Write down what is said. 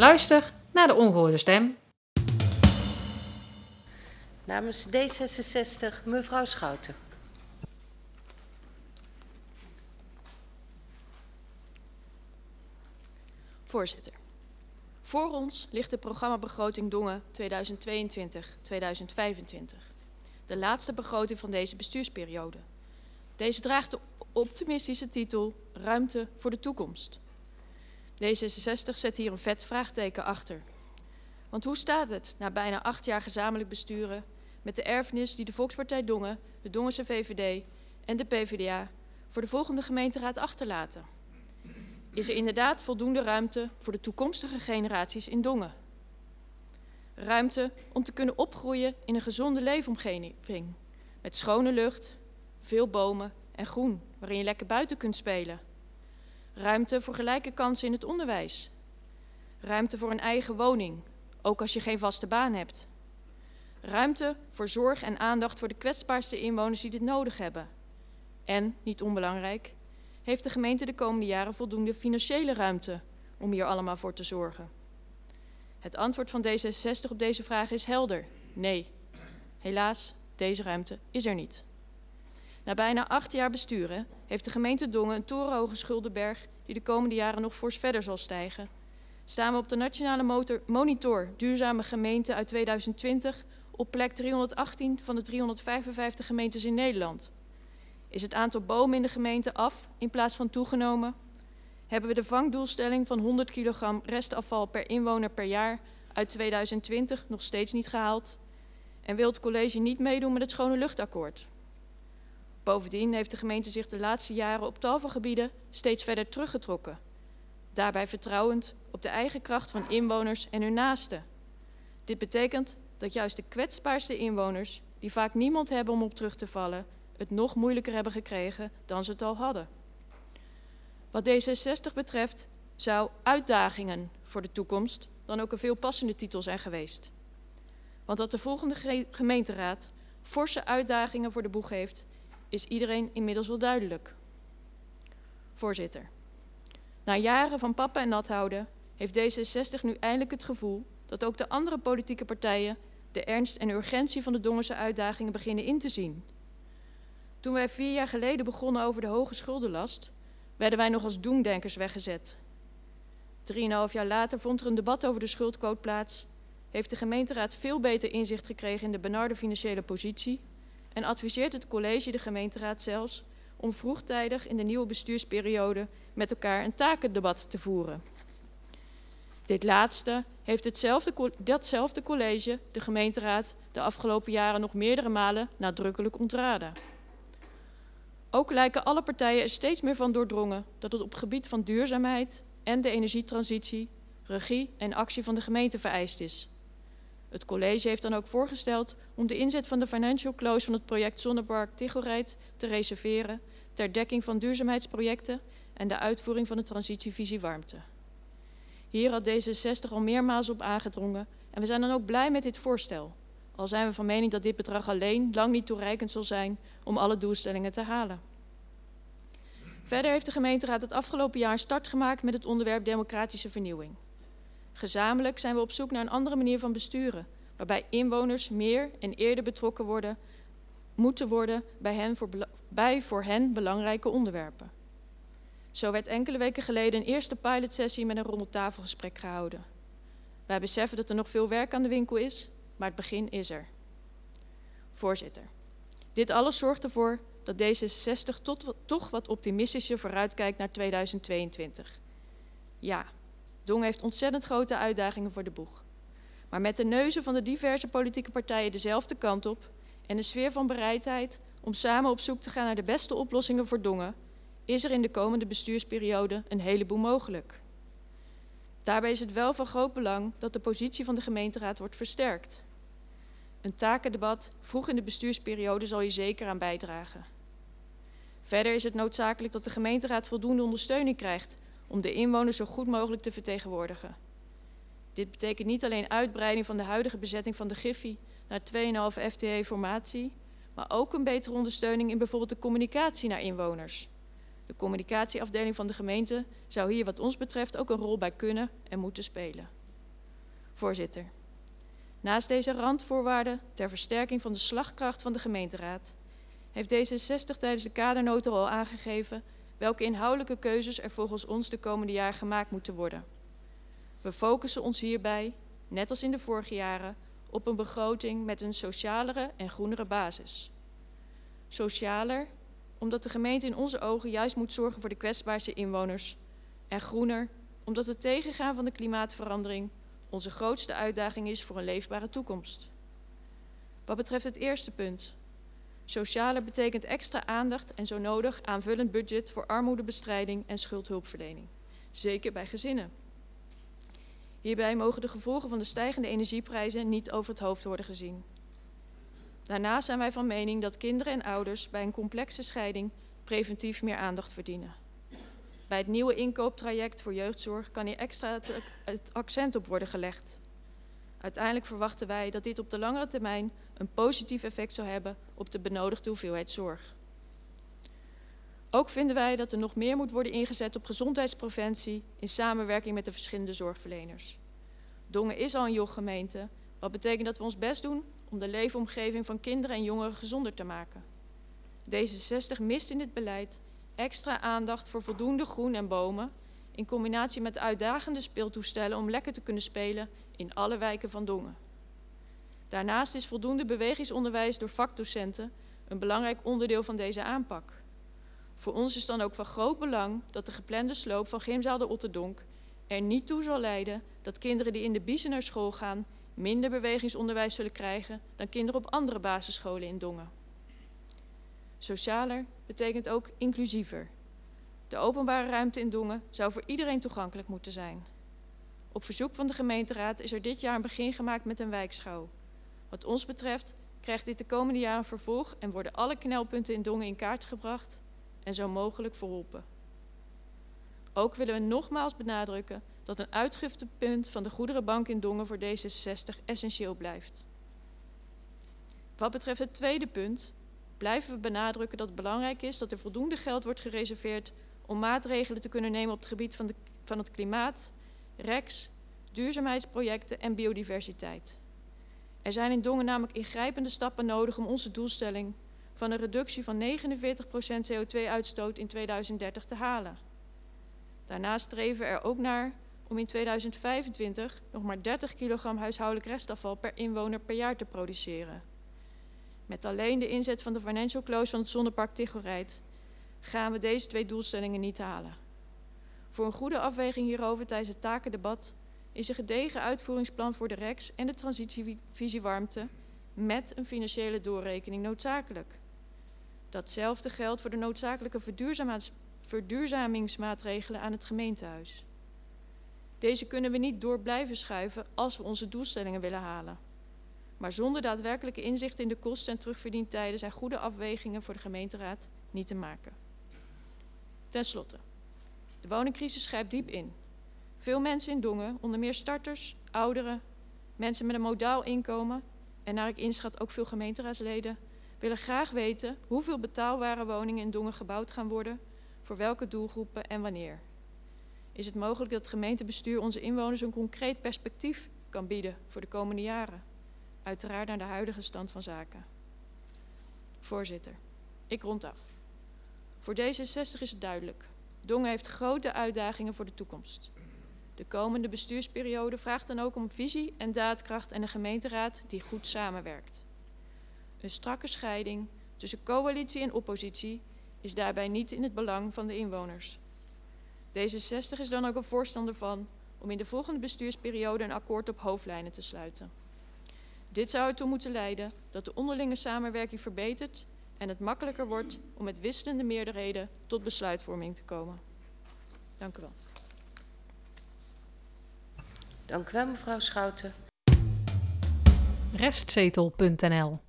Luister naar de ongehoorde stem. Namens D66 mevrouw Schouten. Voorzitter. Voor ons ligt de programmabegroting Dongen 2022-2025. De laatste begroting van deze bestuursperiode. Deze draagt de optimistische titel Ruimte voor de toekomst. D66 zet hier een vet vraagteken achter. Want hoe staat het na bijna acht jaar gezamenlijk besturen met de erfenis die de Volkspartij Dongen, de Dongense VVD en de PvdA voor de volgende gemeenteraad achterlaten? Is er inderdaad voldoende ruimte voor de toekomstige generaties in Dongen? Ruimte om te kunnen opgroeien in een gezonde leefomgeving met schone lucht, veel bomen en groen waarin je lekker buiten kunt spelen. Ruimte voor gelijke kansen in het onderwijs. Ruimte voor een eigen woning, ook als je geen vaste baan hebt. Ruimte voor zorg en aandacht voor de kwetsbaarste inwoners die dit nodig hebben. En, niet onbelangrijk, heeft de gemeente de komende jaren voldoende financiële ruimte om hier allemaal voor te zorgen? Het antwoord van D66 op deze vraag is helder: nee. Helaas, deze ruimte is er niet. Na bijna acht jaar besturen heeft de gemeente Dongen een torenhoge schuldenberg die de komende jaren nog fors verder zal stijgen. Staan we op de nationale motor, monitor Duurzame Gemeente uit 2020 op plek 318 van de 355 gemeentes in Nederland. Is het aantal bomen in de gemeente af in plaats van toegenomen? Hebben we de vangdoelstelling van 100 kilogram restafval per inwoner per jaar uit 2020 nog steeds niet gehaald? En wil het college niet meedoen met het schone luchtakkoord? Bovendien heeft de gemeente zich de laatste jaren op tal van gebieden steeds verder teruggetrokken. Daarbij vertrouwend op de eigen kracht van inwoners en hun naasten. Dit betekent dat juist de kwetsbaarste inwoners, die vaak niemand hebben om op terug te vallen, het nog moeilijker hebben gekregen dan ze het al hadden. Wat D66 betreft zou uitdagingen voor de toekomst dan ook een veel passende titel zijn geweest. Want dat de volgende gemeenteraad forse uitdagingen voor de boeg heeft, is iedereen inmiddels wel duidelijk. Voorzitter, na jaren van papa en nat houden heeft D66 nu eindelijk het gevoel dat ook de andere politieke partijen de ernst en urgentie van de Dongense uitdagingen beginnen in te zien. Toen wij vier jaar geleden begonnen over de hoge schuldenlast, werden wij nog als doemdenkers weggezet. Drieënhalf jaar later vond er een debat over de schuldquote plaats, heeft de gemeenteraad veel beter inzicht gekregen in de benarde financiële positie en adviseert het college de gemeenteraad zelfs om vroegtijdig in de nieuwe bestuursperiode met elkaar een takendebat te voeren. Dit laatste heeft hetzelfde, datzelfde college de gemeenteraad de afgelopen jaren nog meerdere malen nadrukkelijk ontraden. Ook lijken alle partijen er steeds meer van doordrongen dat het op gebied van duurzaamheid en de energietransitie regie en actie van de gemeente vereist is. Het college heeft dan ook voorgesteld om de inzet van de financial close van het project Zonnepark Tichelrijd te reserveren ter dekking van duurzaamheidsprojecten en de uitvoering van de transitievisie warmte. Hier had D66 al meermaals op aangedrongen en we zijn dan ook blij met dit voorstel. Al zijn we van mening dat dit bedrag alleen lang niet toereikend zal zijn om alle doelstellingen te halen. Verder heeft de gemeenteraad het afgelopen jaar start gemaakt met het onderwerp democratische vernieuwing. Gezamenlijk zijn we op zoek naar een andere manier van besturen, waarbij inwoners meer en eerder betrokken worden, moeten worden bij, hen voor, bij voor hen belangrijke onderwerpen. Zo werd enkele weken geleden een eerste pilotsessie met een rondetafelgesprek gehouden. Wij beseffen dat er nog veel werk aan de winkel is, maar het begin is er. Voorzitter, dit alles zorgt ervoor dat D66 tot, toch wat optimistischer vooruitkijkt naar 2022. Ja, Dong heeft ontzettend grote uitdagingen voor de boeg. Maar met de neuzen van de diverse politieke partijen dezelfde kant op en een sfeer van bereidheid om samen op zoek te gaan naar de beste oplossingen voor Dongen, is er in de komende bestuursperiode een heleboel mogelijk. Daarbij is het wel van groot belang dat de positie van de gemeenteraad wordt versterkt. Een takendebat vroeg in de bestuursperiode zal hier zeker aan bijdragen. Verder is het noodzakelijk dat de gemeenteraad voldoende ondersteuning krijgt om de inwoners zo goed mogelijk te vertegenwoordigen. Dit betekent niet alleen uitbreiding van de huidige bezetting van de Giffy naar 2,5 FTE-formatie, maar ook een betere ondersteuning in bijvoorbeeld de communicatie naar inwoners. De communicatieafdeling van de gemeente zou hier wat ons betreft ook een rol bij kunnen en moeten spelen. Voorzitter, naast deze randvoorwaarden ter versterking van de slagkracht van de gemeenteraad heeft D66 tijdens de kadernota al aangegeven welke inhoudelijke keuzes er volgens ons de komende jaar gemaakt moeten worden. We focussen ons hierbij, net als in de vorige jaren, op een begroting met een socialere en groenere basis. Socialer, omdat de gemeente in onze ogen juist moet zorgen voor de kwetsbaarste inwoners. En groener, omdat het tegengaan van de klimaatverandering onze grootste uitdaging is voor een leefbare toekomst. Wat betreft het eerste punt. Socialer betekent extra aandacht en zo nodig aanvullend budget voor armoedebestrijding en schuldhulpverlening. Zeker bij gezinnen. Hierbij mogen de gevolgen van de stijgende energieprijzen niet over het hoofd worden gezien. Daarnaast zijn wij van mening dat kinderen en ouders bij een complexe scheiding preventief meer aandacht verdienen. Bij het nieuwe inkooptraject voor jeugdzorg kan hier extra het accent op worden gelegd. Uiteindelijk verwachten wij dat dit op de langere termijn een positief effect zal hebben op de benodigde hoeveelheid zorg. Ook vinden wij dat er nog meer moet worden ingezet op gezondheidspreventie in samenwerking met de verschillende zorgverleners. Dongen is al een joggemeente, wat betekent dat we ons best doen om de leefomgeving van kinderen en jongeren gezonder te maken. D66 mist in dit beleid extra aandacht voor voldoende groen en bomen in combinatie met uitdagende speeltoestellen om lekker te kunnen spelen in alle wijken van Dongen. Daarnaast is voldoende bewegingsonderwijs door vakdocenten een belangrijk onderdeel van deze aanpak. Voor ons is dan ook van groot belang dat de geplande sloop van Gymzaal de Otterdonk er niet toe zal leiden dat kinderen die in de Biezen naar school gaan minder bewegingsonderwijs zullen krijgen dan kinderen op andere basisscholen in Dongen. Socialer betekent ook inclusiever. De openbare ruimte in Dongen zou voor iedereen toegankelijk moeten zijn. Op verzoek van de gemeenteraad is er dit jaar een begin gemaakt met een wijkschouw. Wat ons betreft krijgt dit de komende jaren vervolg en worden alle knelpunten in Dongen in kaart gebracht en zo mogelijk verholpen. Ook willen we nogmaals benadrukken dat een uitgiftepunt van de goederenbank in Dongen voor D66 essentieel blijft. Wat betreft het tweede punt blijven we benadrukken dat het belangrijk is dat er voldoende geld wordt gereserveerd om maatregelen te kunnen nemen op het gebied van, de, van het klimaat, REX, duurzaamheidsprojecten en biodiversiteit. Er zijn in Dongen namelijk ingrijpende stappen nodig om onze doelstelling van een reductie van 49% CO2-uitstoot in 2030 te halen. Daarnaast streven we er ook naar om in 2025 nog maar 30 kilogram huishoudelijk restafval per inwoner per jaar te produceren. Met alleen de inzet van de financial close van het zonnepark Tichoreit gaan we deze twee doelstellingen niet halen. Voor een goede afweging hierover tijdens het takendebat is een gedegen uitvoeringsplan voor de REX en de transitievisie warmte met een financiële doorrekening noodzakelijk. Datzelfde geldt voor de noodzakelijke verduurzamingsmaatregelen aan het gemeentehuis. Deze kunnen we niet door blijven schuiven als we onze doelstellingen willen halen. Maar zonder daadwerkelijke inzicht in de kosten en terugverdientijden zijn goede afwegingen voor de gemeenteraad niet te maken. Ten slotte, de woningcrisis grijpt diep in. Veel mensen in Dongen, onder meer starters, ouderen, mensen met een modaal inkomen en naar ik inschat ook veel gemeenteraadsleden, willen graag weten hoeveel betaalbare woningen in Dongen gebouwd gaan worden, voor welke doelgroepen en wanneer. Is het mogelijk dat het gemeentebestuur onze inwoners een concreet perspectief kan bieden voor de komende jaren? Uiteraard naar de huidige stand van zaken. Voorzitter, ik rond af. Voor D66 is het duidelijk. Dongen heeft grote uitdagingen voor de toekomst. De komende bestuursperiode vraagt dan ook om visie en daadkracht en een gemeenteraad die goed samenwerkt. Een strakke scheiding tussen coalitie en oppositie is daarbij niet in het belang van de inwoners. D66 is dan ook een voorstander van om in de volgende bestuursperiode een akkoord op hoofdlijnen te sluiten. Dit zou ertoe moeten leiden dat de onderlinge samenwerking verbetert en het makkelijker wordt om met wisselende meerderheden tot besluitvorming te komen. Dank u wel. Dank u wel, mevrouw Schouten. Restzetel.nl